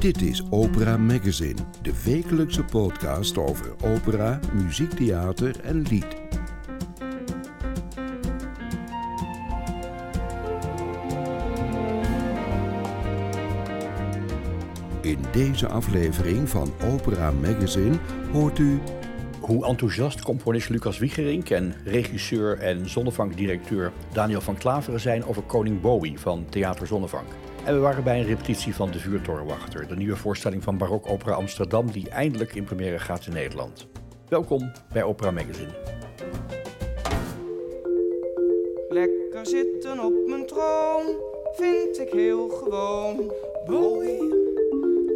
Dit is Opera Magazine, de wekelijkse podcast over opera, muziektheater en lied. In deze aflevering van Opera Magazine hoort u hoe enthousiast componist Lucas Wiegerink en regisseur en zonnevankdirecteur Daniel van Klaveren zijn over Koning Bowie van Theater Zonnevank. En we waren bij een repetitie van De Vuurtorenwachter, de nieuwe voorstelling van Barok Opera Amsterdam die eindelijk in première gaat in Nederland. Welkom bij Opera Magazine. Lekker zitten op mijn troon, vind ik heel gewoon. Bowie,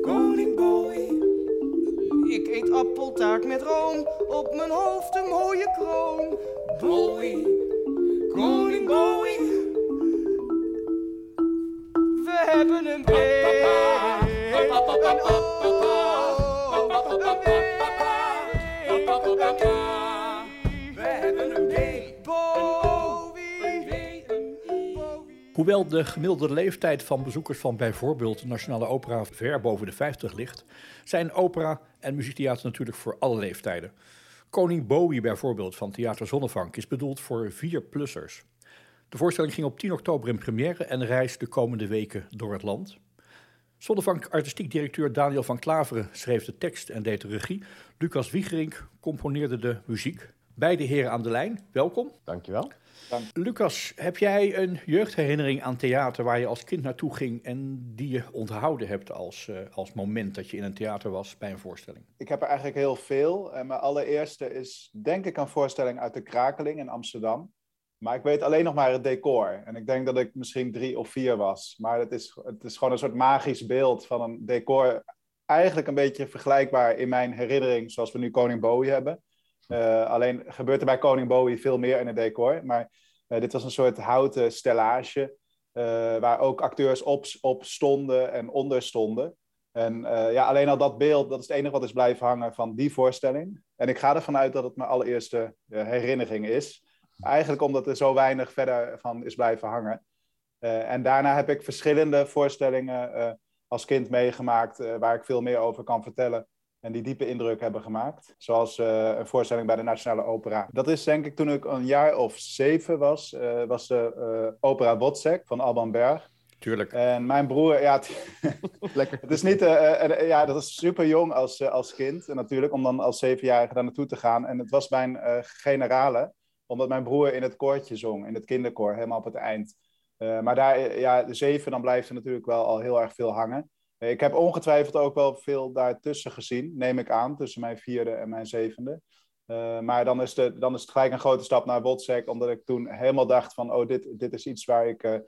koning Bowie. Ik eet appeltaart met room, op mijn hoofd een mooie kroon. Bowie, koning Bowie. Hebben een ja. We hebben een Bowie. Hoewel de gemiddelde leeftijd van bezoekers van bijvoorbeeld de Nationale Opera ver boven de 50 ligt, zijn opera en muziektheater natuurlijk voor alle leeftijden. Koning Bowie bijvoorbeeld van Theater Zonnevank is bedoeld voor 4-plussers. De voorstelling ging op 10 oktober in première en reist de komende weken door het land. Zonnevank artistiek directeur Daniel van Klaveren schreef de tekst en deed de regie. Lucas Wiegerink componeerde de muziek. Beide heren aan de lijn, welkom. Dankjewel. Lucas, heb jij een jeugdherinnering aan theater waar je als kind naartoe ging en die je onthouden hebt als, eh, als moment dat je in een theater was bij een voorstelling? Ik heb er eigenlijk heel veel. En mijn allereerste is denk ik een voorstelling uit de Krakeling in Amsterdam. Maar ik weet alleen nog maar het decor. En ik denk dat ik misschien drie of vier was. Maar het is, het is gewoon een soort magisch beeld van een decor. Eigenlijk een beetje vergelijkbaar in mijn herinnering zoals we nu Koning Bowie hebben. Uh, alleen gebeurt er bij Koning Bowie veel meer in het decor. Maar uh, dit was een soort houten stellage. Uh, waar ook acteurs op, op stonden en onder stonden. En ja, alleen al dat beeld, dat is het enige wat is blijven hangen van die voorstelling. En ik ga ervan uit dat het mijn allereerste herinnering is. Eigenlijk omdat er zo weinig verder van is blijven hangen. en daarna heb ik verschillende voorstellingen als kind meegemaakt waar ik veel meer over kan vertellen en die diepe indruk hebben gemaakt. Zoals een voorstelling bij de Nationale Opera. Dat is denk ik toen ik een jaar of zeven was, was de opera Wozzeck van Alban Berg. Tuurlijk. En mijn broer, ja, Lekker. het is niet, ja, dat is super jong als, als kind natuurlijk, om dan als zevenjarige daar naartoe te gaan. En het was mijn generale, omdat mijn broer in het koortje zong, in het kinderkoor, helemaal op het eind. maar daar, ja, de zeven, dan blijft er natuurlijk wel al heel erg veel hangen. Ik heb ongetwijfeld ook wel veel daartussen gezien, neem ik aan, tussen mijn vierde en mijn zevende. Maar dan is, de, dan is het gelijk een grote stap naar Wozzeck, omdat ik toen helemaal dacht van, oh, dit, dit is iets waar ik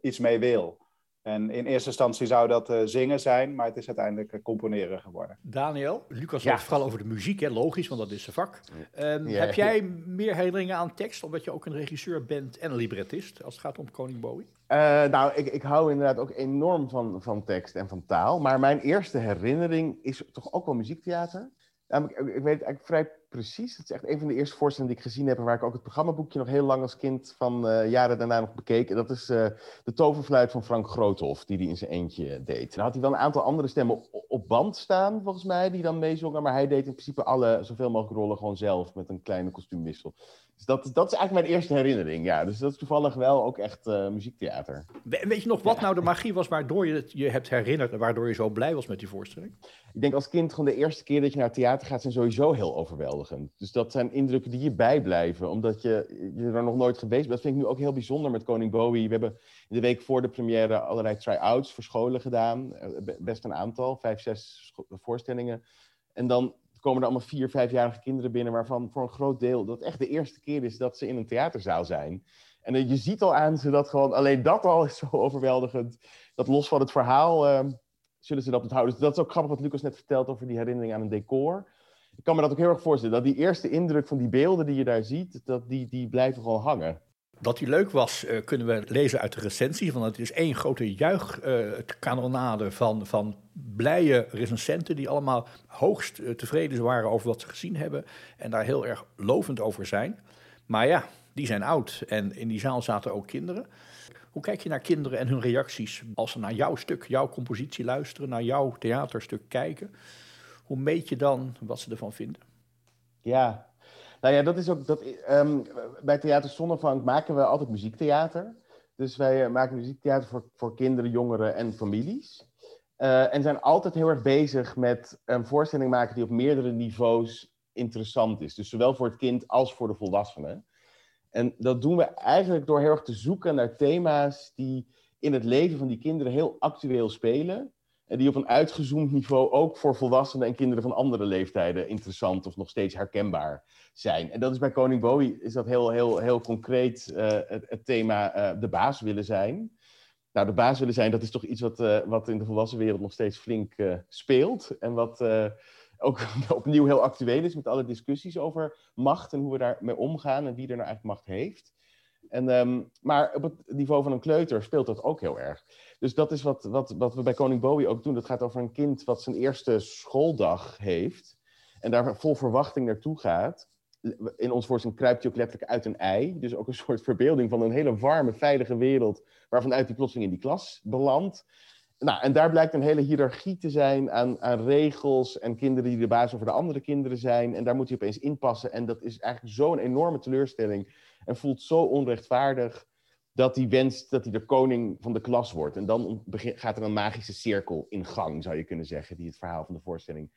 iets mee wil. En in eerste instantie zou dat uh, zingen zijn, maar het is uiteindelijk componeren geworden. Daniel, Lucas ja. had het vooral over de muziek, hè? logisch, want dat is zijn vak. Um, ja. Heb jij meer herinneringen aan tekst, omdat je ook een regisseur bent en een librettist, als het gaat om Koning Bowie? Uh, nou, ik, ik hou inderdaad ook enorm van, van tekst en van taal. Maar mijn eerste herinnering is toch ook wel muziektheater. Namelijk, ik weet eigenlijk vrij precies. Het is echt een van de eerste voorstellingen die ik gezien heb... en waar ik ook het programmaboekje nog heel lang als kind van uh, jaren daarna nog bekeek. En dat is uh, de toverfluit van Frank Groothoff, die hij in zijn eentje deed. Dan had hij wel een aantal andere stemmen op band staan, volgens mij, die dan meezongen. Maar hij deed in principe alle, zoveel mogelijk rollen gewoon zelf, met een kleine kostuumwissel. Dus dat, dat is eigenlijk mijn eerste herinnering, ja. Dus dat is toevallig wel ook echt uh, muziektheater. Weet je nog wat ja. nou de magie was waardoor je het je hebt herinnerd... en waardoor je zo blij was met die voorstelling? Ik denk als kind gewoon de eerste keer dat je naar het theater gaat... zijn sowieso heel overweldigend. Dus dat zijn indrukken die je bijblijven. Omdat je, je er nog nooit geweest bent. Dat vind ik nu ook heel bijzonder met Koning Bowie. We hebben in de week voor de première allerlei try-outs voor scholen gedaan. Best een aantal, vijf, zes voorstellingen. En dan komen er allemaal vier, vijfjarige kinderen binnen... waarvan voor een groot deel dat echt de eerste keer is dat ze in een theaterzaal zijn. En je ziet al aan ze dat gewoon... alleen dat al is zo overweldigend. Dat los van het verhaal uh, zullen ze dat onthouden. Dus dat is ook grappig wat Lucas net vertelt over die herinnering aan een decor. Ik kan me dat ook heel erg voorstellen. Dat die eerste indruk van die beelden die je daar ziet... Dat die, die blijven gewoon hangen. Dat die leuk was, uh, kunnen we lezen uit de recensie. Want het is één grote juichkanonade uh, van, van blije recensenten... die allemaal hoogst uh, tevreden waren over wat ze gezien hebben... en daar heel erg lovend over zijn. Maar ja, die zijn oud en in die zaal zaten ook kinderen. Hoe kijk je naar kinderen en hun reacties als ze naar jouw stuk, jouw compositie luisteren, naar jouw theaterstuk kijken? Hoe meet je dan wat ze ervan vinden? Ja, nou ja, dat is ook. Dat, um, bij Theater Zonnevank maken we altijd muziektheater. Dus wij eh, maken muziektheater voor, voor kinderen, jongeren en families. Uh, en zijn altijd heel erg bezig met een voorstelling maken die op meerdere niveaus interessant is. Dus zowel voor het kind als voor de volwassenen. En dat doen we eigenlijk door heel erg te zoeken naar thema's die in het leven van die kinderen heel actueel spelen. Die op een uitgezoomd niveau ook voor volwassenen en kinderen van andere leeftijden interessant of nog steeds herkenbaar zijn. En dat is bij Koning Bowie is dat heel, heel, heel concreet uh, het, thema uh, de baas willen zijn. Nou, de baas willen zijn, dat is toch iets wat, uh, wat in de volwassen wereld nog steeds flink speelt. En wat ook opnieuw heel actueel is met alle discussies over macht en hoe we daarmee omgaan en wie er nou eigenlijk macht heeft. En, um, maar op het niveau van een kleuter speelt dat ook heel erg. Dus dat is wat, wat, wat we bij Koning Bowie ook doen. Dat gaat over een kind wat zijn eerste schooldag heeft. En daar vol verwachting naartoe gaat. In ons voorstelling kruipt hij ook letterlijk uit een ei. Dus ook een soort verbeelding van een hele warme, veilige wereld. Waarvanuit hij plotseling in die klas belandt. Nou, en daar blijkt een hele hiërarchie te zijn aan, aan regels en kinderen die de baas over de andere kinderen zijn. En daar moet hij opeens inpassen. En dat is eigenlijk zo'n enorme teleurstelling. En voelt zo onrechtvaardig dat hij wenst dat hij de koning van de klas wordt. En dan gaat er een magische cirkel in gang, zou je kunnen zeggen, die het verhaal van de voorstelling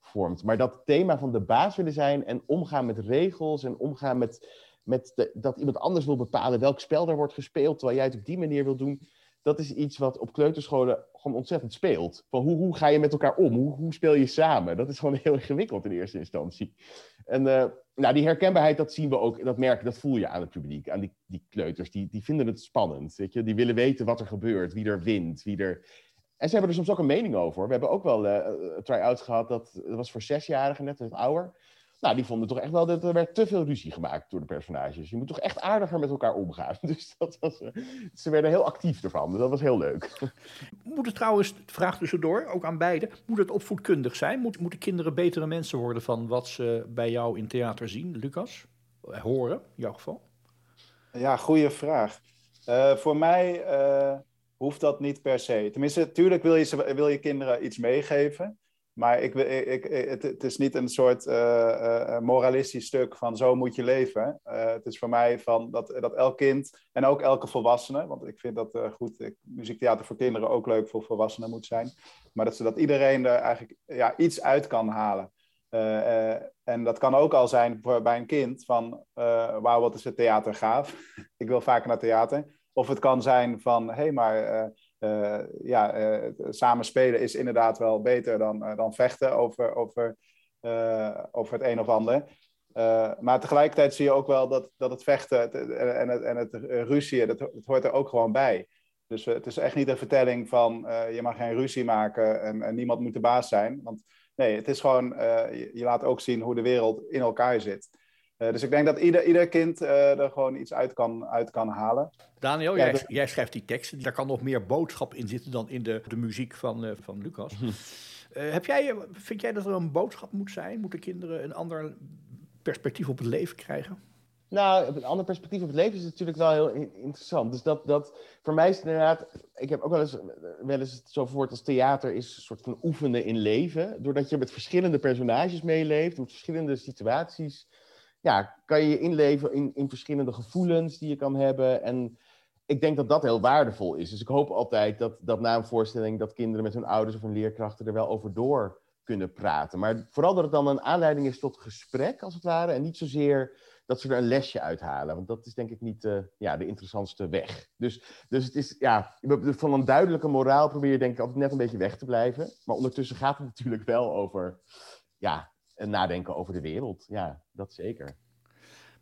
vormt. Maar dat thema van de baas willen zijn en omgaan met regels en omgaan met, met dat iemand anders wil bepalen welk spel er wordt gespeeld, terwijl jij het op die manier wil doen, dat is iets wat op kleuterscholen gewoon ontzettend speelt. Van hoe, hoe ga je met elkaar om? Hoe, hoe speel je samen? Dat is gewoon heel ingewikkeld in eerste instantie. En uh, nou, die herkenbaarheid, dat zien we ook, dat merken, dat voel je aan het publiek, aan die, die kleuters. Die, die vinden het spannend, weet je. Die willen weten wat er gebeurt, wie er wint, wie er... En ze hebben er soms ook een mening over. We hebben ook wel uh, try-outs gehad, dat, dat was voor zesjarigen net, wat ouder. Nou, die vonden toch echt wel dat er werd te veel ruzie gemaakt door de personages. Je moet toch echt aardiger met elkaar omgaan. Dus dat was, eh, ze werden heel actief ervan. Dus dat was heel leuk. Moet het trouwens, vraag tussendoor, ook aan beide, moet het opvoedkundig zijn? Moet, moeten kinderen betere mensen worden van wat ze bij jou in theater zien, Lucas? Eh, horen, in jouw geval? Ja, goede vraag. Uh, voor mij uh, hoeft dat niet per se. Tenminste, natuurlijk wil je, wil je kinderen iets meegeven. Maar ik, ik, het, het, is niet een soort uh, moralistisch stuk van zo moet je leven. Het is voor mij van dat, dat elk kind en ook elke volwassene, want ik vind dat goed, ik, muziektheater voor kinderen ook leuk voor volwassenen moet zijn. Maar dat, dat iedereen er eigenlijk ja, iets uit kan halen. en dat kan ook al zijn voor, bij een kind van, wauw, wat is het theater gaaf. ik wil vaker naar theater. Of het kan zijn van, hé, hey, maar uh, ja, uh, samen spelen is inderdaad wel beter dan, uh, dan vechten over, over, over het een of ander. maar tegelijkertijd zie je ook wel dat, dat het vechten en het, en het ruzie, dat, het hoort er ook gewoon bij. Dus het is echt niet een vertelling van je mag geen ruzie maken en, niemand moet de baas zijn. Want nee, het is gewoon, je laat ook zien hoe de wereld in elkaar zit. Uh, dus ik denk dat ieder, ieder kind uh, er gewoon iets uit kan, uit kan halen. Daniel, ja, jij, jij, schrijft die teksten. Daar kan nog meer boodschap in zitten dan in de, de muziek van, uh, van Lucas. heb jij, vind jij dat er een boodschap moet zijn? Moeten kinderen een ander perspectief op het leven krijgen? Nou, een ander perspectief op het leven is natuurlijk wel heel interessant. Dus dat, dat voor mij is het inderdaad. Ik heb ook wel eens, wel eens het zo verwoord als theater is een soort van oefenen in leven. Doordat je met verschillende personages meeleeft, met verschillende situaties ja, kan je je inleven in, in verschillende gevoelens die je kan hebben. En ik denk dat dat heel waardevol is. Dus ik hoop altijd dat, dat na een voorstelling dat kinderen met hun ouders of hun leerkrachten er wel over door kunnen praten. Maar vooral dat het dan een aanleiding is tot gesprek, als het ware. En niet zozeer dat ze er een lesje uithalen. Want dat is denk ik niet uh, ja, de interessantste weg. Dus, dus het is, ja, van een duidelijke moraal probeer je denk ik altijd net een beetje weg te blijven. Maar ondertussen gaat het natuurlijk wel over, ja, nadenken over de wereld. Ja, dat zeker.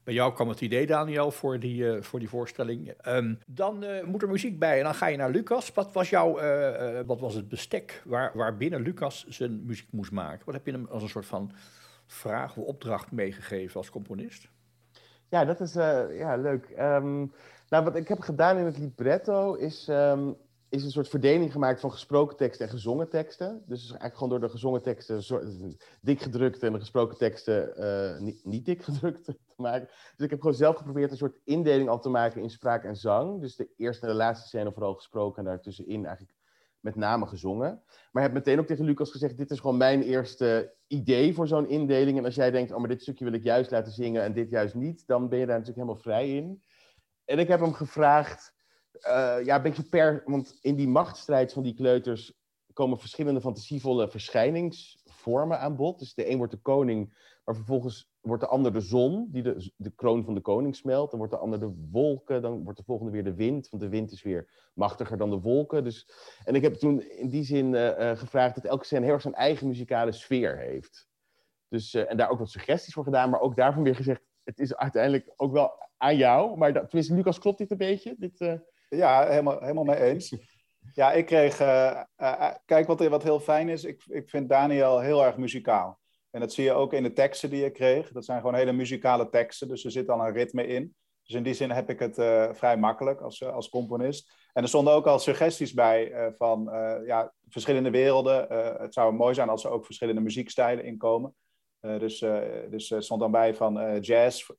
Bij jou kwam het idee, Daniel, voor die, uh, voor die voorstelling. Um, dan uh, moet er muziek bij en dan ga je naar Lucas. Wat was, jouw, uh, wat was het bestek waar, waarbinnen Lucas zijn muziek moest maken? Wat heb je hem als een soort van vraag of opdracht meegegeven als componist? Ja, dat is ja, leuk. Um, nou, wat ik heb gedaan in het libretto is... Um, is een soort verdeling gemaakt van gesproken teksten en gezongen teksten. Dus eigenlijk gewoon door de gezongen teksten dik gedrukt en de gesproken teksten uh, niet, niet dik gedrukt te maken. Dus ik heb gewoon zelf geprobeerd een soort indeling af te maken in spraak en zang. Dus de eerste en de laatste scène vooral gesproken en daartussenin eigenlijk met name gezongen. Maar heb meteen ook tegen Lucas gezegd, dit is gewoon mijn eerste idee voor zo'n indeling. En als jij denkt, oh maar dit stukje wil ik juist laten zingen en dit juist niet, dan ben je daar natuurlijk helemaal vrij in. En ik heb hem gevraagd, uh, ja, een beetje per, want in die machtsstrijd van die kleuters komen verschillende fantasievolle verschijningsvormen aan bod. Dus de een wordt de koning, maar vervolgens wordt de ander de zon, die de, de kroon van de koning smelt. Dan wordt de ander de wolken, dan wordt de volgende weer de wind, want de wind is weer machtiger dan de wolken. Dus, en ik heb toen in die zin uh, gevraagd dat elke scène heel erg zijn eigen muzikale sfeer heeft. Dus, en daar ook wat suggesties voor gedaan, maar ook daarvan weer gezegd, het is uiteindelijk ook wel aan jou. Maar dat, tenminste, Lucas, klopt dit een beetje? Dit, Ja, helemaal, helemaal mee eens. Ja, ik kreeg. kijk, wat, wat heel fijn is, ik, ik vind Daniel heel erg muzikaal. En dat zie je ook in de teksten die ik kreeg. Dat zijn gewoon hele muzikale teksten, dus er zit al een ritme in. Dus in die zin heb ik het uh, vrij makkelijk als, als componist. En er stonden ook al suggesties bij van ja, verschillende werelden. het zou mooi zijn als er ook verschillende muziekstijlen inkomen. dus, dus stond dan bij van jazz,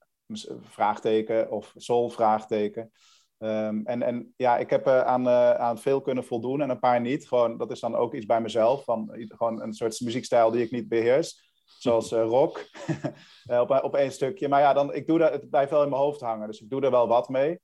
vraagteken, of soul, vraagteken. Um, en, en ja, ik heb aan, aan veel kunnen voldoen en een paar niet. Gewoon, dat is dan ook iets bij mezelf, van gewoon een soort muziekstijl die ik niet beheers zoals uh, rock, op, op één stukje. Maar ja, dan, ik doe dat, het blijft wel in mijn hoofd hangen, dus ik doe er wel wat mee.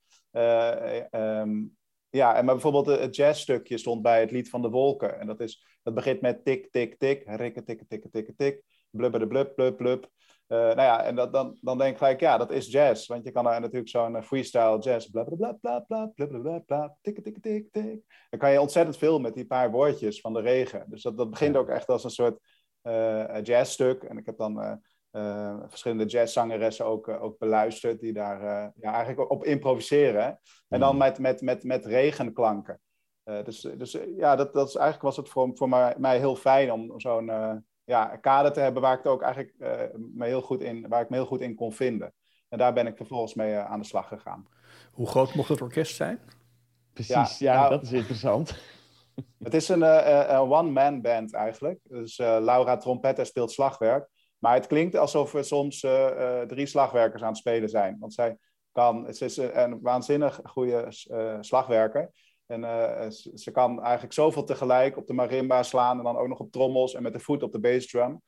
Um, ja, en maar bijvoorbeeld het jazzstukje stond bij het lied van de wolken. En dat, is, dat begint met tik, tik, tik, rikken, tikken, tikken, tikken, tik, blubber de blub, blub, blub. Uh, nou ja, en dat, dan, dan denk ik gelijk, ja, dat is jazz. Want je kan er natuurlijk zo'n freestyle jazz, bla bla bla bla bla bla bla bla bla, tik, tik, tik, tik. Dan kan je ontzettend veel met die paar woordjes van de regen. Dus dat, dat begint ook echt als een soort uh, jazzstuk. En ik heb dan uh, verschillende jazzzangeressen ook, ook beluisterd, die daar ja, eigenlijk op improviseren. En dan mm. met, met, met, met regenklanken. dus dus ja, dat, dat is, eigenlijk was het voor, voor mij, mij heel fijn om zo'n ja, kader te hebben waar ik, het ook eigenlijk, me heel goed in, waar ik me heel goed in kon vinden. En daar ben ik vervolgens mee aan de slag gegaan. Hoe groot mocht het orkest zijn? Precies, ja, ja nou, dat is interessant. Het is een, uh, one-man band eigenlijk. Dus uh, Laura trompetter speelt slagwerk. Maar het klinkt alsof er soms uh, drie slagwerkers aan het spelen zijn. Want zij kan, ze is een waanzinnig goede slagwerker. En ze, ze, kan eigenlijk zoveel tegelijk op de marimba slaan en dan ook nog op trommels en met de voet op de bassdrum.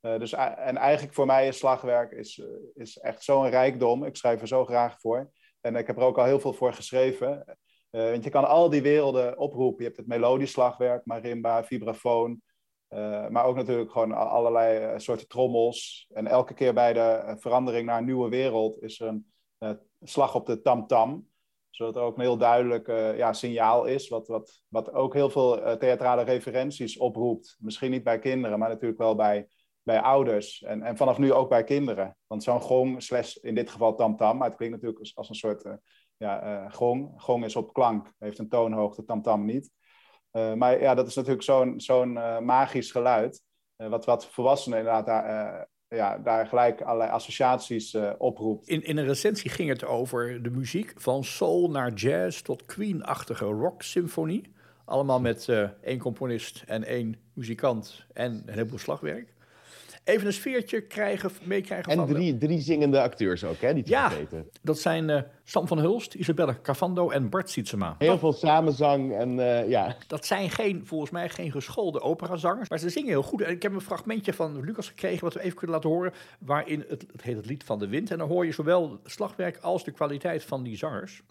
dus, en eigenlijk voor mij is slagwerk is, is echt zo'n rijkdom. Ik schrijf er zo graag voor. En ik heb er ook al heel veel voor geschreven. Uh, want je kan al die werelden oproepen. Je hebt het melodisch slagwerk, marimba, vibrafoon. Uh, maar ook natuurlijk gewoon allerlei uh, soorten trommels. En elke keer bij de verandering naar een nieuwe wereld is er een slag op de tam-tam. Zodat er ook een heel duidelijk ja, signaal is, wat, wat, wat ook heel veel theatrale referenties oproept. Misschien niet bij kinderen, maar natuurlijk wel bij, bij ouders. En, en vanaf nu ook bij kinderen. Want zo'n gong, slash in dit geval tam-tam, maar het klinkt natuurlijk als, als een soort ja, uh, gong. Gong is op klank, heeft een toonhoogte, tamtam niet. Uh, maar ja, dat is natuurlijk zo'n zo'n magisch geluid. wat, wat volwassenen inderdaad ja, daar gelijk allerlei associaties oproept. In, in een recensie ging het over de muziek van soul naar jazz tot Queen-achtige rock-symfonie. Allemaal met één componist en één muzikant en een heleboel slagwerk even een sfeertje krijgen, meekrijgen en van... En drie, drie zingende acteurs ook, hè, die te ja, dat zijn uh, Sam van Hulst, Isabelle Cavando en Bart Sietsema. Heel veel samenzang en uh, ja. Dat zijn geen, volgens mij geen geschoolde operazangers, maar ze zingen heel goed. En ik heb een fragmentje van Lucas gekregen, wat we even kunnen laten horen, waarin het, het heet het lied van de wind. En dan hoor je zowel het slagwerk als de kwaliteit van die zangers.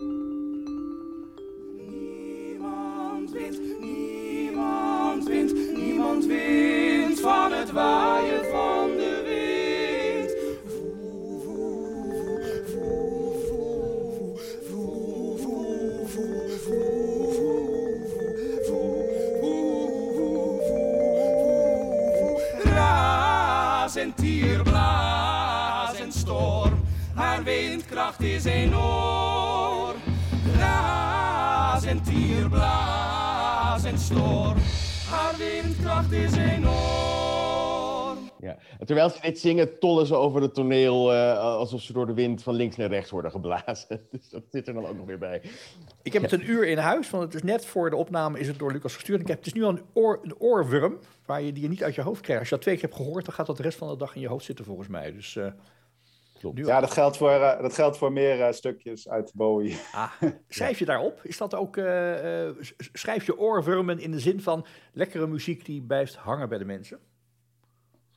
Niemand wint, niemand wint, Niemand wint van het waaien van de wind. Voel, voel, voel, voel, en tierblaas en storm. Haar windkracht is enorm. Raas en tierblaas en storm haar windkracht is enorm. Ja. En terwijl ze dit zingen, tollen ze over het toneel uh, alsof ze door de wind van links naar rechts worden geblazen. Dus dat zit er dan ook nog weer bij. Ik heb het een uur in huis, want het is net voor de opname is het door Lucas gestuurd. Ik heb, het is nu al een, oor, een oorworm waar je die je niet uit je hoofd krijgt. Als je dat twee keer hebt gehoord, dan gaat dat de rest van de dag in je hoofd zitten volgens mij. Dus... Uh, Klopt. Ja, dat geldt voor, uh, dat geldt voor meer uh, stukjes uit Bowie. Ah, schrijf je daarop? Is dat ook, uh, schrijf je oorwormen in de zin van lekkere muziek die blijft hangen bij de mensen?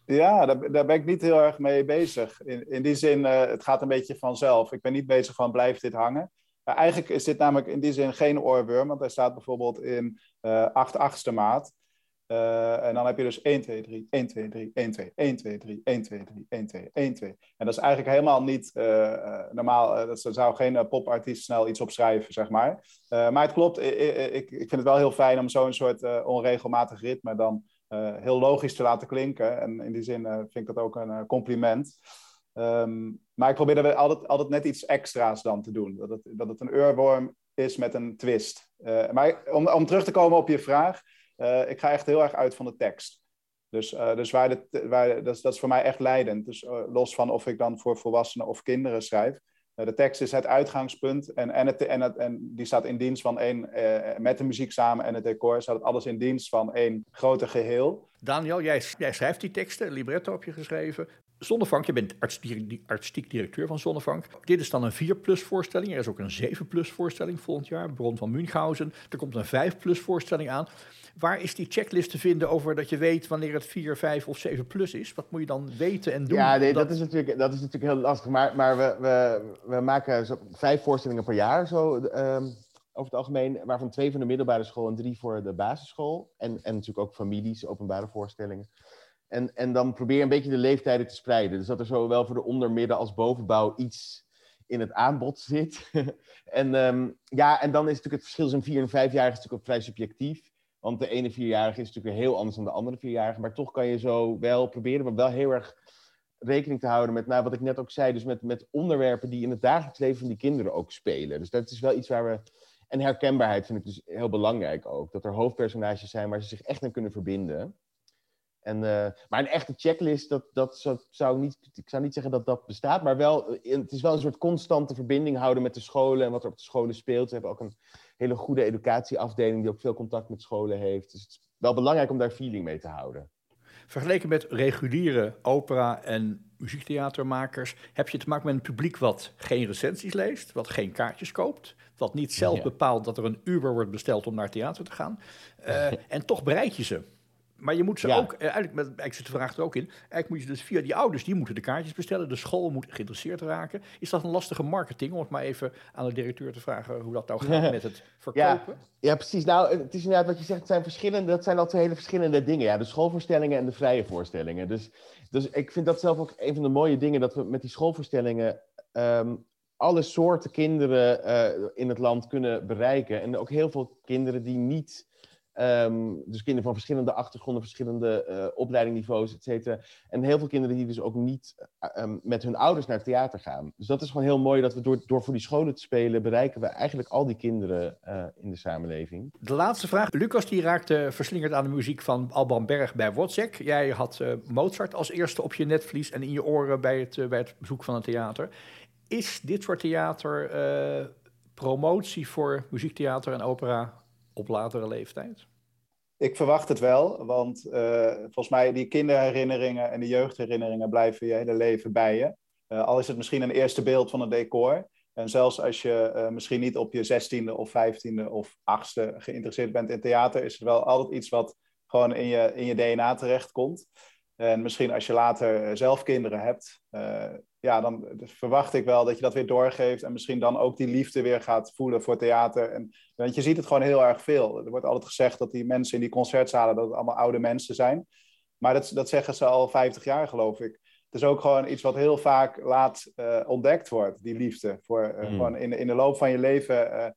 Ja, daar, daar ben ik niet heel erg mee bezig. In, in die zin, het gaat een beetje vanzelf. Ik ben niet bezig van blijft dit hangen. eigenlijk is dit namelijk in die zin geen oorworm, want hij staat bijvoorbeeld in 8 achtste maat. Uh, en dan heb je dus 1, 2, 3, 1, 2, 3, 1, 2, 1, 2, 3, 1, 2, 3, 1, 2, 1, 2. En dat is eigenlijk helemaal niet uh, uh, normaal. dat zou geen popartiest snel iets opschrijven, zeg maar. maar het klopt, ik, ik, vind het wel heel fijn om zo'n soort onregelmatig ritme dan heel logisch te laten klinken. En in die zin vind ik dat ook een compliment. Um, maar ik probeer er altijd, altijd net iets extra's dan te doen. Dat het, dat het een oorworm is met een twist. maar om, om terug te komen op je vraag... Uh, ik ga echt heel erg uit van de tekst. Dus, uh, dus waar de, waar, dat, is, dat is voor mij echt leidend. Dus uh, los van of ik dan voor volwassenen of kinderen schrijf. de tekst is het uitgangspunt en, en, het, en, het, en die staat in dienst van één, met de muziek samen en het decor, staat alles in dienst van één grote geheel. Daniel, jij, jij schrijft die teksten, libretto heb je geschreven. Zonnevank, je bent artistiek directeur van Zonnevank. Dit is dan een 4-plus voorstelling. Er is ook een 7-plus voorstelling volgend jaar, Bron van Münchhausen. Er komt een 5-plus voorstelling aan. Waar is die checklist te vinden over dat je weet wanneer het 4, 5 of 7 plus is? Wat moet je dan weten en doen? Ja, nee, dat... is, natuurlijk, dat is natuurlijk heel lastig. Maar, maar we, we, we maken zo vijf voorstellingen per jaar zo, um, over het algemeen. Waarvan twee van de middelbare school en drie voor de basisschool. En, en natuurlijk ook families, openbare voorstellingen. En, en dan probeer een beetje de leeftijden te spreiden. Dus dat er zowel voor de onder, midden als bovenbouw iets in het aanbod zit. en, um, ja, en dan is natuurlijk het verschil tussen vier en vijfjarige natuurlijk ook vrij subjectief. Want de ene vierjarige is natuurlijk weer heel anders dan de andere vierjarige. Maar toch kan je zo wel proberen, maar wel heel erg rekening te houden met, nou, wat ik net ook zei, dus met, met onderwerpen die in het dagelijks leven van die kinderen ook spelen. Dus dat is wel iets waar we. En herkenbaarheid vind ik dus heel belangrijk ook. Dat er hoofdpersonages zijn waar ze zich echt aan kunnen verbinden. En, uh, maar een echte checklist, dat, dat zou, niet, ik zou niet zeggen dat dat bestaat, maar wel, het is wel een soort constante verbinding houden met de scholen en wat er op de scholen speelt. We hebben ook een hele goede educatieafdeling die ook veel contact met scholen heeft. Dus het is wel belangrijk om daar feeling mee te houden. Vergeleken met reguliere opera- en muziektheatermakers heb je te maken met een publiek wat geen recensies leest, wat geen kaartjes koopt, wat niet zelf bepaalt dat er een Uber wordt besteld om naar theater te gaan. Uh, en toch bereid je ze. Maar je moet ze ook, eh, eigenlijk, met, eigenlijk zit de vraag er ook in, eigenlijk moet je dus via die ouders, die moeten de kaartjes bestellen, de school moet geïnteresseerd raken. Is dat een lastige marketing, om het maar even aan de directeur te vragen hoe dat nou gaat met het verkopen? Ja, ja, precies. Nou, het is inderdaad wat je zegt, het zijn verschillende, dat zijn al twee hele verschillende dingen. Ja, de schoolvoorstellingen en de vrije voorstellingen. Dus, dus ik vind dat zelf ook een van de mooie dingen, dat we met die schoolvoorstellingen um, alle soorten kinderen uh, in het land kunnen bereiken. En ook heel veel kinderen die niet Um, dus kinderen van verschillende achtergronden, verschillende uh, opleidingniveaus, et cetera. En heel veel kinderen die dus ook niet uh, um, met hun ouders naar het theater gaan. Dus dat is gewoon heel mooi dat we door, door voor die scholen te spelen, bereiken we eigenlijk al die kinderen uh, in de samenleving. De laatste vraag. Lucas die raakte verslingerd aan de muziek van Alban Berg bij Wozzeck. Jij had Mozart als eerste op je netvlies en in je oren bij het, bij het bezoek van een theater. Is dit soort theater promotie voor muziektheater en opera op latere leeftijd? Ik verwacht het wel, want uh, volgens mij die kinderherinneringen en de jeugdherinneringen blijven je hele leven bij je. Uh, al is het misschien een eerste beeld van een decor. En zelfs als je uh, misschien niet op je zestiende of vijftiende of achtste geïnteresseerd bent in theater, is het wel altijd iets wat gewoon in je, in je DNA terechtkomt. En misschien als je later zelf kinderen hebt, ja, dan verwacht ik wel dat je dat weer doorgeeft en misschien dan ook die liefde weer gaat voelen voor theater. En, want je ziet het gewoon heel erg veel. Er wordt altijd gezegd dat die mensen in die concertzalen, dat het allemaal oude mensen zijn. Maar dat, dat zeggen ze al 50 jaar, geloof ik. Het is ook gewoon iets wat heel vaak laat uh, ontdekt wordt, die liefde. Voor, uh, mm. gewoon in, in de loop van je leven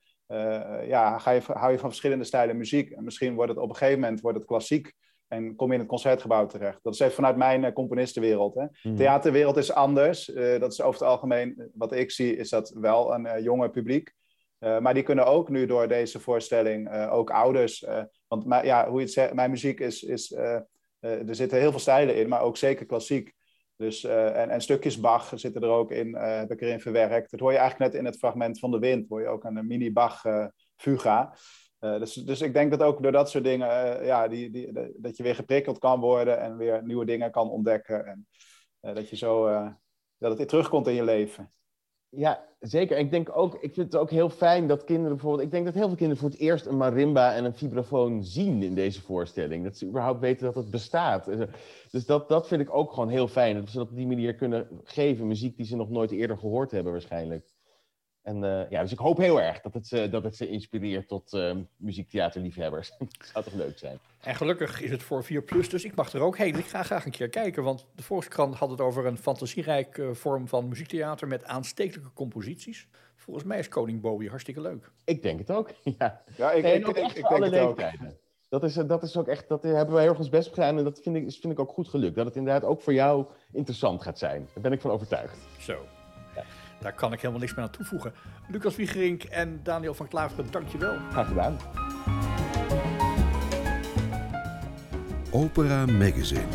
ja, ga je, hou je van verschillende stijlen muziek. En misschien wordt het op een gegeven moment wordt het klassiek. En kom je in het concertgebouw terecht. Dat is even vanuit mijn uh, componistenwereld. Hè. Mm. Theaterwereld is anders. Uh, dat is over het algemeen, wat ik zie, is dat wel een uh, jonger publiek. maar die kunnen ook nu door deze voorstelling, ook ouders. want ja, hoe je het zegt, mijn muziek is, is er zitten heel veel stijlen in, maar ook zeker klassiek. Dus, en, en, stukjes Bach zitten er ook in, heb ik erin verwerkt. Dat hoor je eigenlijk net in het fragment van de wind, hoor je ook een mini Fuga. dus, dus ik denk dat ook door dat soort dingen, ja, die, die, dat je weer geprikkeld kan worden en weer nieuwe dingen kan ontdekken. En dat je zo, dat het weer terugkomt in je leven. Ja, zeker. Ik denk ook, ik vind het ook heel fijn dat kinderen bijvoorbeeld, ik denk dat heel veel kinderen voor het eerst een marimba en een vibrafoon zien in deze voorstelling. Dat ze überhaupt weten dat het bestaat. Dus dat, dat vind ik ook gewoon heel fijn. Dat ze dat op die manier kunnen geven, muziek die ze nog nooit eerder gehoord hebben waarschijnlijk. En uh, ja, dus ik hoop heel erg dat het, uh, dat het ze inspireert tot uh, muziektheaterliefhebbers. dat zou toch leuk zijn. En gelukkig is het voor 4 plus, dus ik mag er ook heen. Ik ga graag een keer kijken, want de Volkskrant had het over een fantasierijke vorm van muziektheater met aanstekelijke composities. Volgens mij is Koning Bowie hartstikke leuk. Ik denk het ook, ja. Ja, ik, nee, ik, ook ik, echt ik denk het ook. Dat is, dat is ook echt, dat hebben wij heel erg ons best gedaan en dat vind ik, vind ik ook goed gelukt. Dat het inderdaad ook voor jou interessant gaat zijn. Daar ben ik van overtuigd. Zo. Daar kan ik helemaal niks meer aan toevoegen. Lucas Wiegerink en Daniel van Klaveren, dankjewel. Graag gedaan. Opera Magazine.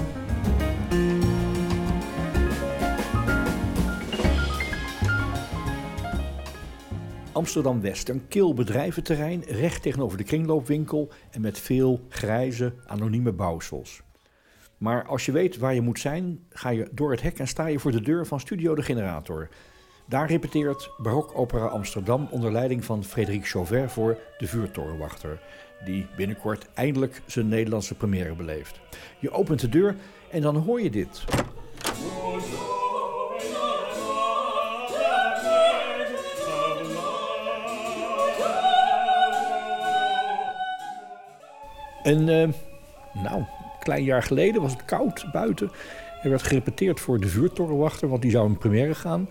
Amsterdam-West, een kil bedrijventerrein recht tegenover de kringloopwinkel en met veel grijze, anonieme bouwsels. Maar als je weet waar je moet zijn, ga je door het hek en sta je voor de deur van Studio de Generator. Daar repeteert Barok Opera Amsterdam onder leiding van Frederik Chauvet voor De Vuurtorenwachter, die binnenkort eindelijk zijn Nederlandse première beleeft. Je opent de deur en dan hoor je dit. En uh, nou, een klein jaar geleden was het koud buiten. Er werd gerepeteerd voor de vuurtorenwachter, want die zou in première gaan.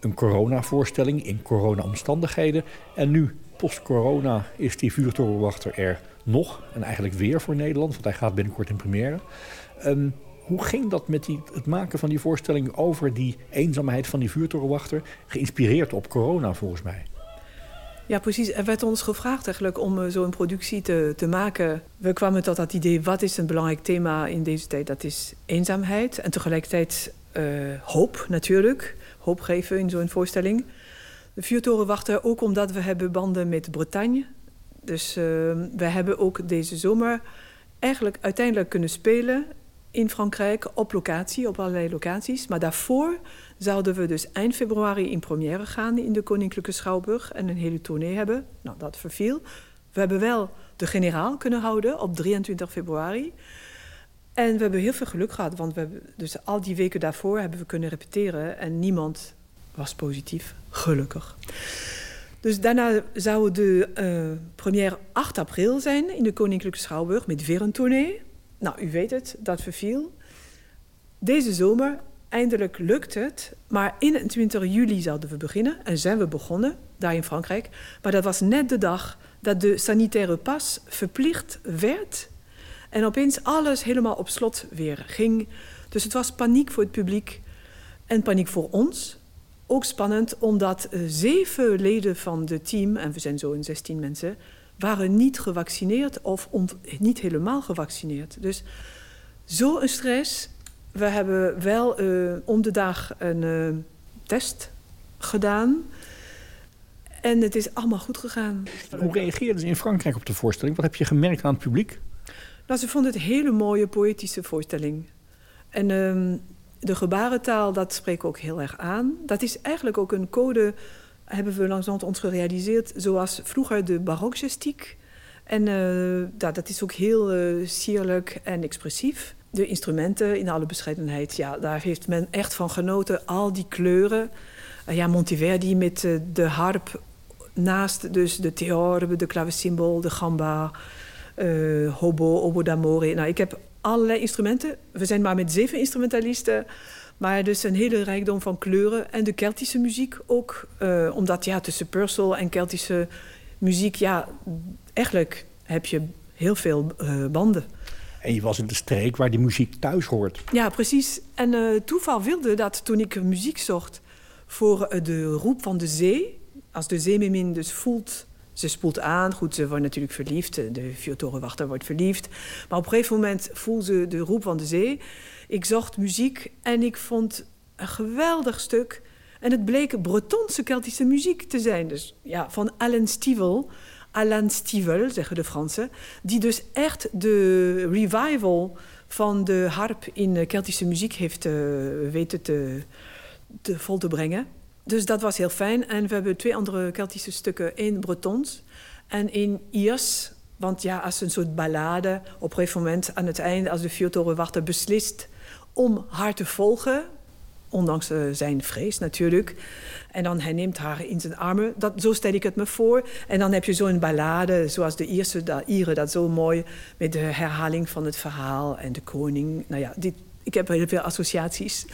Een coronavoorstelling in corona-omstandigheden. En nu, post-corona, is die vuurtorenwachter er nog. En eigenlijk weer voor Nederland, want hij gaat binnenkort in première. Um, hoe ging dat met die, het maken van die voorstelling over die eenzaamheid van die vuurtorenwachter? Geïnspireerd op corona, volgens mij. Ja, precies. Er werd ons gevraagd eigenlijk om uh, zo'n productie te, te maken. We kwamen tot dat idee, wat is een belangrijk thema in deze tijd? Dat is eenzaamheid en tegelijkertijd uh, hoop natuurlijk. Hoop geven in zo'n voorstelling. De vuurtorenwachter ook omdat we hebben banden met Bretagne. Dus uh, we hebben ook deze zomer eigenlijk uiteindelijk kunnen spelen in Frankrijk op locatie, op allerlei locaties. Maar daarvoor zouden we dus eind februari in première gaan in de Koninklijke Schouwburg en een hele tournee hebben. Nou, dat verviel. We hebben wel de generaal kunnen houden op 23 februari. En we hebben heel veel geluk gehad, want we hebben, dus al die weken daarvoor hebben we kunnen repeteren en niemand was positief, gelukkig. Dus daarna zou de uh, première 8 april zijn in de Koninklijke Schouwburg met weer een tournee. Nou, u weet het, dat verviel. Deze zomer, eindelijk lukt het. Maar 21 juli zouden we beginnen. En zijn we begonnen, daar in Frankrijk. Maar dat was net de dag dat de sanitaire pas verplicht werd. En opeens alles helemaal op slot weer ging. Dus het was paniek voor het publiek en paniek voor ons. Ook spannend, omdat uh, zeven leden van het team, en we zijn zo in 16 mensen, waren niet gevaccineerd of niet helemaal gevaccineerd. Dus zo'n stress. We hebben wel uh, om de dag een uh, test gedaan. En het is allemaal goed gegaan. Hoe reageerden ze in Frankrijk op de voorstelling? Wat heb je gemerkt aan het publiek? Nou, ze vonden het een hele mooie poëtische voorstelling. En uh, de gebarentaal, dat spreekt ook heel erg aan. Dat is eigenlijk ook een code hebben we langzamerhand ons gerealiseerd zoals vroeger de barokgestiek. En dat, dat is ook heel uh, sierlijk en expressief. De instrumenten in alle bescheidenheid, ja, daar heeft men echt van genoten. Al die kleuren. Uh, ja, Monteverdi met de harp naast, dus de theorbe, de clavecimbal, de gamba, hobo, obo d'amore. Nou, ik heb allerlei instrumenten. We zijn maar met zeven instrumentalisten. Maar dus een hele rijkdom van kleuren. En de Keltische muziek ook. Uh, omdat ja, tussen Purcell en Keltische muziek... ja, eigenlijk heb je heel veel uh, banden. En je was in de streek waar die muziek thuis hoort. Ja, precies. En uh, toeval wilde dat toen ik muziek zocht... voor de roep van de zee... als de zeemeermin dus voelt ze spoelt aan. Goed, ze wordt natuurlijk verliefd. De Viertorenwachter wordt verliefd. Maar op een gegeven moment voelt ze de roep van de zee. Ik zocht muziek en ik vond een geweldig stuk. En het bleek Bretonse Keltische muziek te zijn. Dus ja, van Alain Stivel. Alain Stivel, zeggen de Fransen. Die dus echt de revival van de harp in Keltische muziek heeft uh, weten te, te vol te brengen. Dus dat was heel fijn. En we hebben twee andere Keltische stukken in Bretons en in Iers. Want ja, als een soort ballade, op een gegeven moment aan het einde, als de vuurtorenwachter beslist om haar te volgen, ondanks uh, zijn vrees natuurlijk. En dan hij neemt haar in zijn armen. Dat, zo stel ik het me voor. En dan heb je zo'n ballade, zoals de Ierse de Ieren dat zo mooi... met de herhaling van het verhaal en de koning. Nou ja, dit, ik heb heel veel associaties.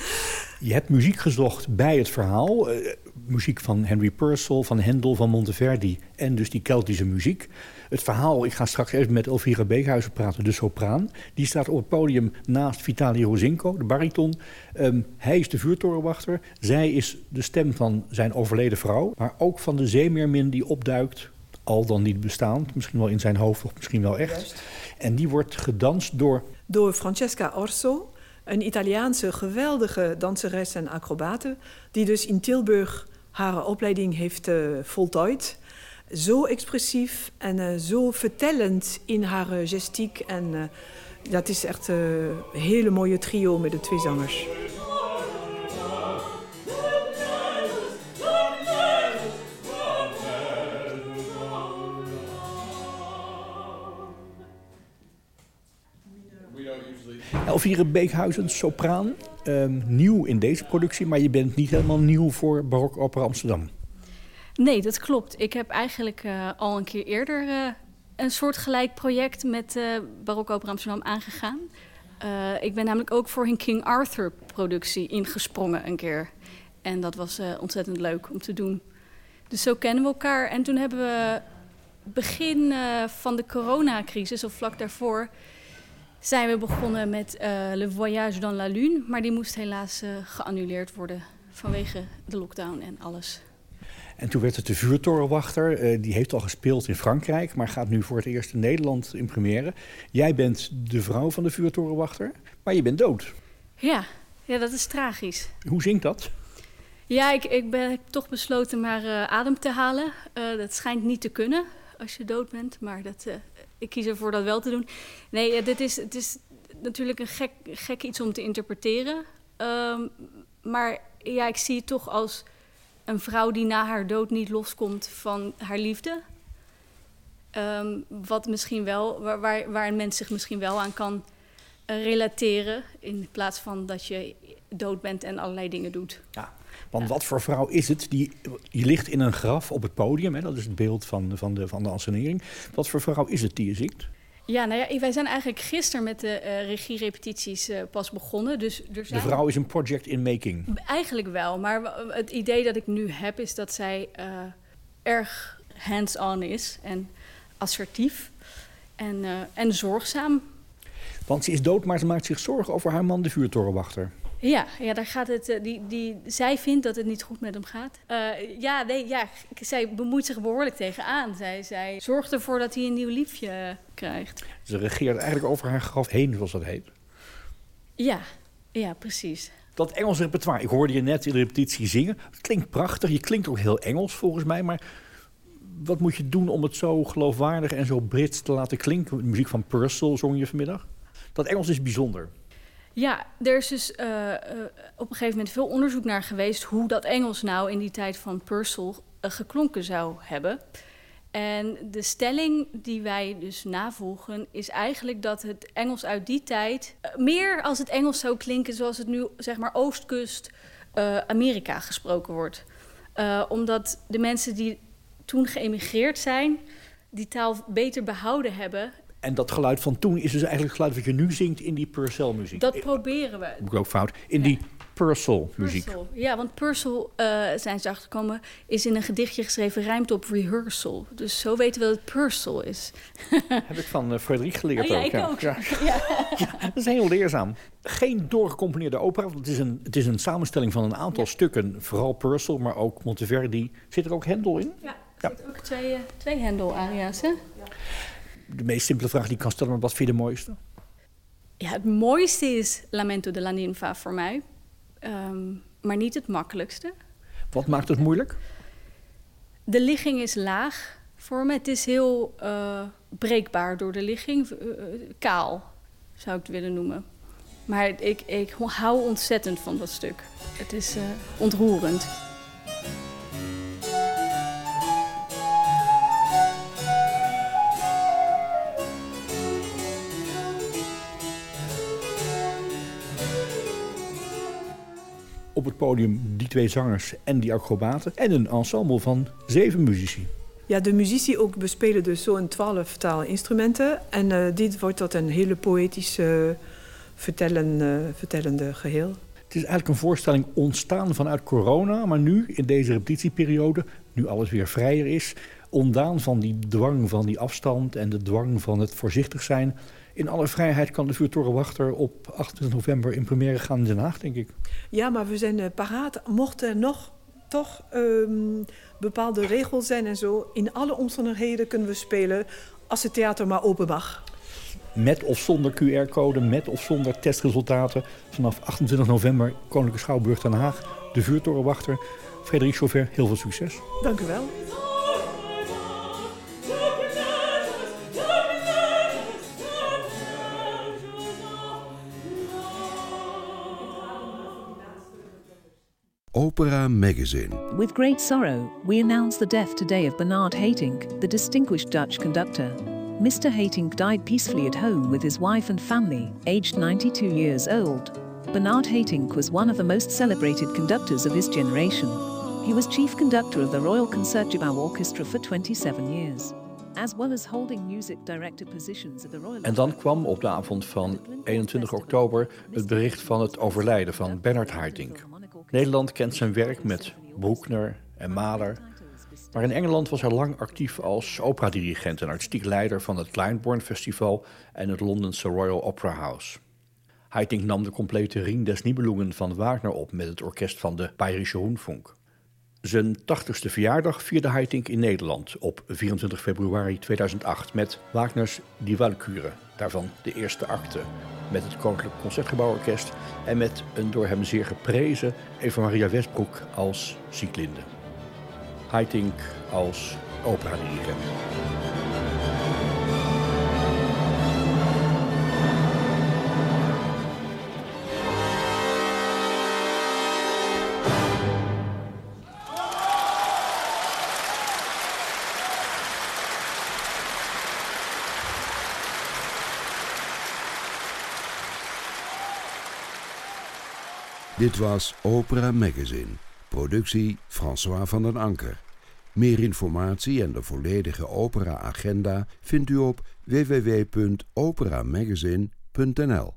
Je hebt muziek gezocht bij het verhaal. Uh, muziek van Henry Purcell, van Hendel, van Monteverdi... en dus die Keltische muziek. Het verhaal, ik ga straks even met Elvira Beekhuizen praten, de sopraan. Die staat op het podium naast Vitali Rozinko, de bariton. Um, hij is de vuurtorenwachter. Zij is de stem van zijn overleden vrouw. Maar ook van de zeemeermin die opduikt, al dan niet bestaand. Misschien wel in zijn hoofd of misschien wel echt. Juist. En die wordt gedanst door... Door Francesca Orso, een Italiaanse geweldige danseres en acrobate... die dus in Tilburg haar opleiding heeft uh, voltooid zo expressief en uh, zo vertellend in haar uh, gestiek. En dat is echt een hele mooie trio met de twee zangers. Elvire Beekhuizen, sopraan. Um, nieuw in deze productie, maar je bent niet helemaal nieuw voor Barok Opera Amsterdam. Nee, dat klopt. Ik heb eigenlijk uh, al een keer eerder uh, een soortgelijk project met uh, Barok Opera Amsterdam aangegaan. ik ben namelijk ook voor een King Arthur productie ingesprongen een keer. En dat was ontzettend leuk om te doen. Dus zo kennen we elkaar. En toen hebben we begin van de coronacrisis, of vlak daarvoor, zijn we begonnen met Le Voyage dans la Lune. Maar die moest helaas geannuleerd worden vanwege de lockdown en alles. En toen werd het de vuurtorenwachter. Uh, die heeft al gespeeld in Frankrijk, maar gaat nu voor het eerst in Nederland in première. Jij bent de vrouw van de vuurtorenwachter, maar je bent dood. Ja, ja dat is tragisch. Hoe zingt dat? Ja, ik, ik ben toch besloten maar adem te halen. Dat schijnt niet te kunnen als je dood bent, maar dat, ik kies ervoor dat wel te doen. Nee, dit is, het is natuurlijk een gek, gek iets om te interpreteren. Um, maar ja, ik zie het toch als een vrouw die na haar dood niet loskomt van haar liefde. Um, wat misschien wel, waar, waar, waar, een mens zich misschien wel aan kan uh, relateren. In plaats van dat je dood bent en allerlei dingen doet. Ja, want wat voor vrouw is het? Die, je ligt in een graf op het podium, hè, dat is het beeld van, van, de, van de ansenering. Wat voor vrouw is het die je zingt? Ja, nou ja, wij zijn eigenlijk gisteren met de uh, regierepetities uh, pas begonnen. Dus er zijn... De vrouw is een project in making. Eigenlijk wel, maar het idee dat ik nu heb is dat zij uh, erg hands-on is en assertief en, en zorgzaam. Want ze is dood, maar ze maakt zich zorgen over haar man, de vuurtorenwachter. Ja, ja daar gaat het, die, die, zij vindt dat het niet goed met hem gaat. Uh, ja, nee, ja, zij bemoeit zich behoorlijk tegenaan. Zij, zij zorgt ervoor dat hij een nieuw liefje krijgt. Ze regeert eigenlijk over haar graf heen, zoals dat heet. Ja, ja, precies. Dat Engelse repertoire, ik hoorde je net in de repetitie zingen. Het klinkt prachtig, je klinkt ook heel Engels volgens mij, maar wat moet je doen om het zo geloofwaardig en zo Brits te laten klinken? De muziek van Purcell zong je vanmiddag. Dat Engels is bijzonder. Ja, er is dus uh, uh, op een gegeven moment veel onderzoek naar geweest hoe dat Engels nou in die tijd van Purcell uh, geklonken zou hebben. En de stelling die wij dus navolgen is eigenlijk dat het Engels uit die tijd meer als het Engels zou klinken zoals het nu zeg maar Oostkust Amerika gesproken wordt. omdat de mensen die toen geëmigreerd zijn die taal beter behouden hebben en dat geluid van toen is dus eigenlijk het geluid wat je nu zingt in die Purcell-muziek. Dat proberen we. Moet ik ook fout. In ja. die Purcell-muziek. Ja, want Purcell, uh, zijn ze achtergekomen, is in een gedichtje geschreven, rijmt op rehearsal. Dus zo weten we dat het Purcell is. Heb ik van uh, Frederik geleerd oh, ja, ook. Ik ja. ook. Ja. ja. dat is heel leerzaam. Geen doorgecomponeerde opera. Het is een, het is een samenstelling van een aantal stukken. Vooral Purcell, maar ook Monteverdi. Zit er ook Hendel in? Ja. Ja. ook twee, uh, twee Hendel-aria's, hè? De meest simpele vraag die ik kan stellen, maar wat vind je de mooiste? Ja, het mooiste is Lamento de la Ninfa voor mij. Um, maar niet het makkelijkste. Wat maakt het moeilijk? De ligging is laag voor me. Het is heel uh, breekbaar door de ligging. Uh, kaal, zou ik het willen noemen. Maar ik, ik hou ontzettend van dat stuk. Het is uh, ontroerend. Het podium die twee zangers en die acrobaten. En een ensemble van zeven muzici. Ja, de muzici ook bespelen dus zo'n twaalftal instrumenten. En uh, dit wordt tot een hele poëtische, vertellen, uh, vertellende geheel. Het is eigenlijk een voorstelling ontstaan vanuit corona, maar nu in deze repetitieperiode, nu alles weer vrijer is, ontdaan van die dwang van die afstand en de dwang van het voorzichtig zijn, in alle vrijheid kan de vuurtorenwachter op 28 november in première gaan in Den Haag, denk ik. Ja, maar we zijn uh, paraat. Mochten er nog toch um, bepaalde regels zijn en zo... in alle omstandigheden kunnen we spelen als het theater maar open mag. Met of zonder QR-code, met of zonder testresultaten. Vanaf 28 november, Koninklijke Schouwburg Den Haag. De vuurtorenwachter. Frederik Chauvet, heel veel succes. Dank u wel. Opera Magazine. With great sorrow, we announce the death today of Bernard Haitink, the distinguished Dutch conductor. Mr. Haitink died peacefully at home with his wife and family, aged 92 years old. Bernard Haitink was one of the most celebrated conductors of his generation. He was chief conductor of the Royal Concertgebouw Orchestra for 27 years. As well as holding music director positions at the Royal en dan kwam op de avond van 21 oktober het bericht van het overlijden van Bernard Haitink. Nederland kent zijn werk met Bruckner en Mahler. Maar in Engeland was hij lang actief als operadirigent en artistiek leider van het Glyndebourne Festival en het Londense Royal Opera House. Haitink nam de complete Ring des Nibelungen van Wagner op met het orkest van de Bayerische Rundfunk. Zijn 80ste verjaardag vierde Haitink in Nederland op 24 februari 2008 met Wagners Die Walküre, daarvan de eerste acte, met het Koninklijk Concertgebouworkest en met een door hem zeer geprezen Eva Maria Westbroek als Sieglinde. Haitink als operadirigent. Dit was Opera Magazine, productie François van den Anker. Meer informatie en de volledige opera-agenda vindt u op www.operamagazine.nl.